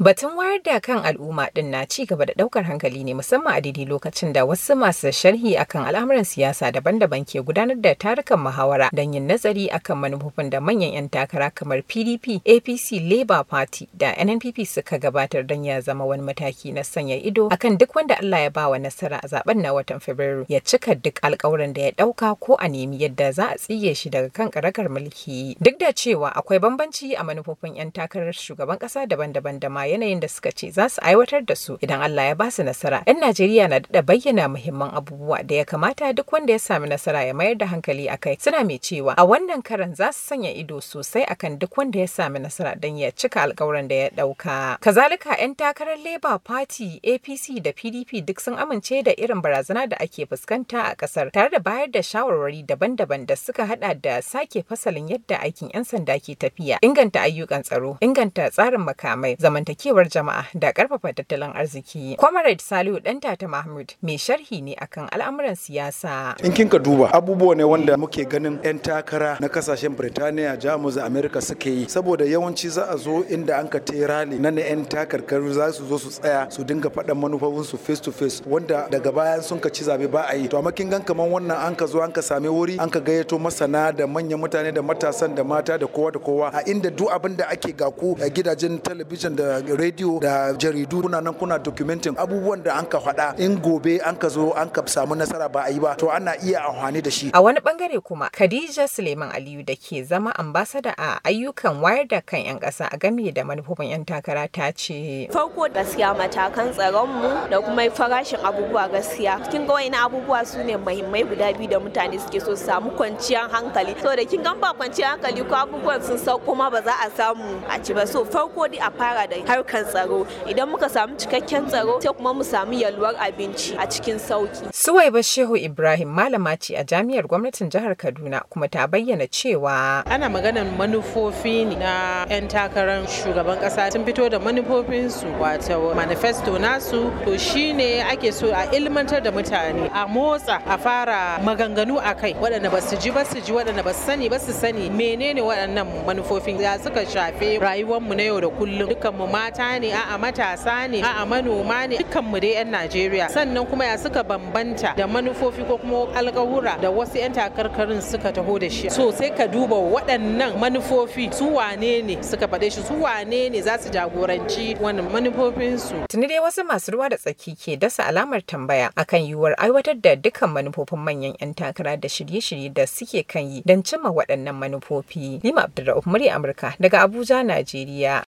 Batun wayar da kan al'umma din na ci gaba da ɗaukar hankali ne musamman a daidai lokacin da wasu masu sharhi akan al'amuran siyasa daban-daban ke gudanar da tarukan muhawara don yin nazari akan manufofin da manyan 'yan takara kamar PDP, APC, Labour Party da NNPP suka gabatar don ya zama wani mataki na sanya ido akan duk wanda Allah ya bawa nasara a zaɓen na watan Fabrairu ya cika duk alkawuran da ya ɗauka ko a nemi yadda za a tsige shi daga kan karagar mulki. Duk da cewa akwai bambanci a manufofin 'yan takarar shugaban kasa daban-daban da ma yanayin da suka ce za su aiwatar da su idan Allah ya ba su nasara. 'Yan Najeriya na da bayyana muhimman abubuwa da ya kamata duk wanda ya sami nasara ya mayar da hankali a kai. Suna mai cewa a wannan karan za su sanya ido sosai akan duk wanda ya sami nasara don ya cika alkawuran da ya ɗauka. Kazalika 'yan takarar Labour Party, APC da PDP duk sun amince da irin barazana da ake fuskanta a ƙasar tare da bayar da shawarwari daban-daban da suka hada da sake fasalin yadda aikin 'yan sanda ke tafiya, inganta ayyukan tsaro, inganta tsarin makamai, zamantakewar jama'a da ƙarfafa tattalin arziki. Comrade Salihu Dantata Mahmud mai sharhi ne akan al'amuran siyasa. In kin ka duba abubuwa ne wanda muke ganin 'yan takara na ƙasashen Birtaniya, Jamus, Amerika suke yi saboda yawanci za a zo inda an ka rali na 'yan takarkaru za su zo su tsaya su dinga faɗan manufofin su face to face wanda daga bayan sun ka ci zaɓe ba a yi. To amma kin gan kaman wannan an ka zo an ka sami wuri an ka gayyato masana da manyan mutane da matasan da mata da kowa da kowa a inda duk abin da ake gaku a gidajen talabijin da rediyo da jaridu kuna nan kuna documenting abubuwan da an ka faɗa in gobe an ka zo an ka samu nasara ba a yi ba to ana iya amfani da shi. A wani ɓangare kuma Khadija Suleiman Aliyu da ke zama ambasada a ayyukan wayar da kan 'yan ƙasa a game da manufofin 'yan takara ta ce. Farko gaskiya matakan tsaron mu da kuma farashin abubuwa gaskiya. Kin ga wani abubuwa su ne muhimmai guda biyu da mutane suke so su samu kwanciyar hankali. So da kin gan ba kwanciyar hankali ko abubuwan sun sau kuma ba za a samu a ci ba. So farko dai a fara da harkar tsaro. Idan muka samu cikakken tsaro sai kuma mu samu yalwar abinci a cikin sauƙi. Suwaiba Shehu Ibrahim malama ce a jami'ar gwamnatin jihar Kaduna kuma ta bayyana cewa ana maganar manufofi na 'yan takarar shugaban kasa sun fito da manufofinsu wato manifesto nasu. To shine ake so a ilmantar da mutane a motsa a fara maganganu a kai. Waɗanda ba su ji ba su ji. Waɗanda ba su sani ba su sani. Menene waɗannan manufofin? Ya suka shafe rayuwarmu na yau da kullum? Dukkanmu mata ne a'a matasa ne a'a manoma ne dukkanmu dai 'yan Najeriya sannan kuma ya suka bambanta da manufofi ko kuma alkawura da wasu 'yan takarkarin suka taho da shi so sai ka duba waɗannan manufofi su wane ne suka faɗe shi su wane ne za su jagoranci wannan manufofinsu. Tuni dai wasu masu ruwa da tsaki ke dasa alamar tambaya akan yiwuwar aiwatar da dukkan manufofin manyan 'yan takara da shirye-shirye da suke kan yi don cimma waɗannan manufofi. Lima Abdulrahman Murya Amurka daga Abuja, Najeriya.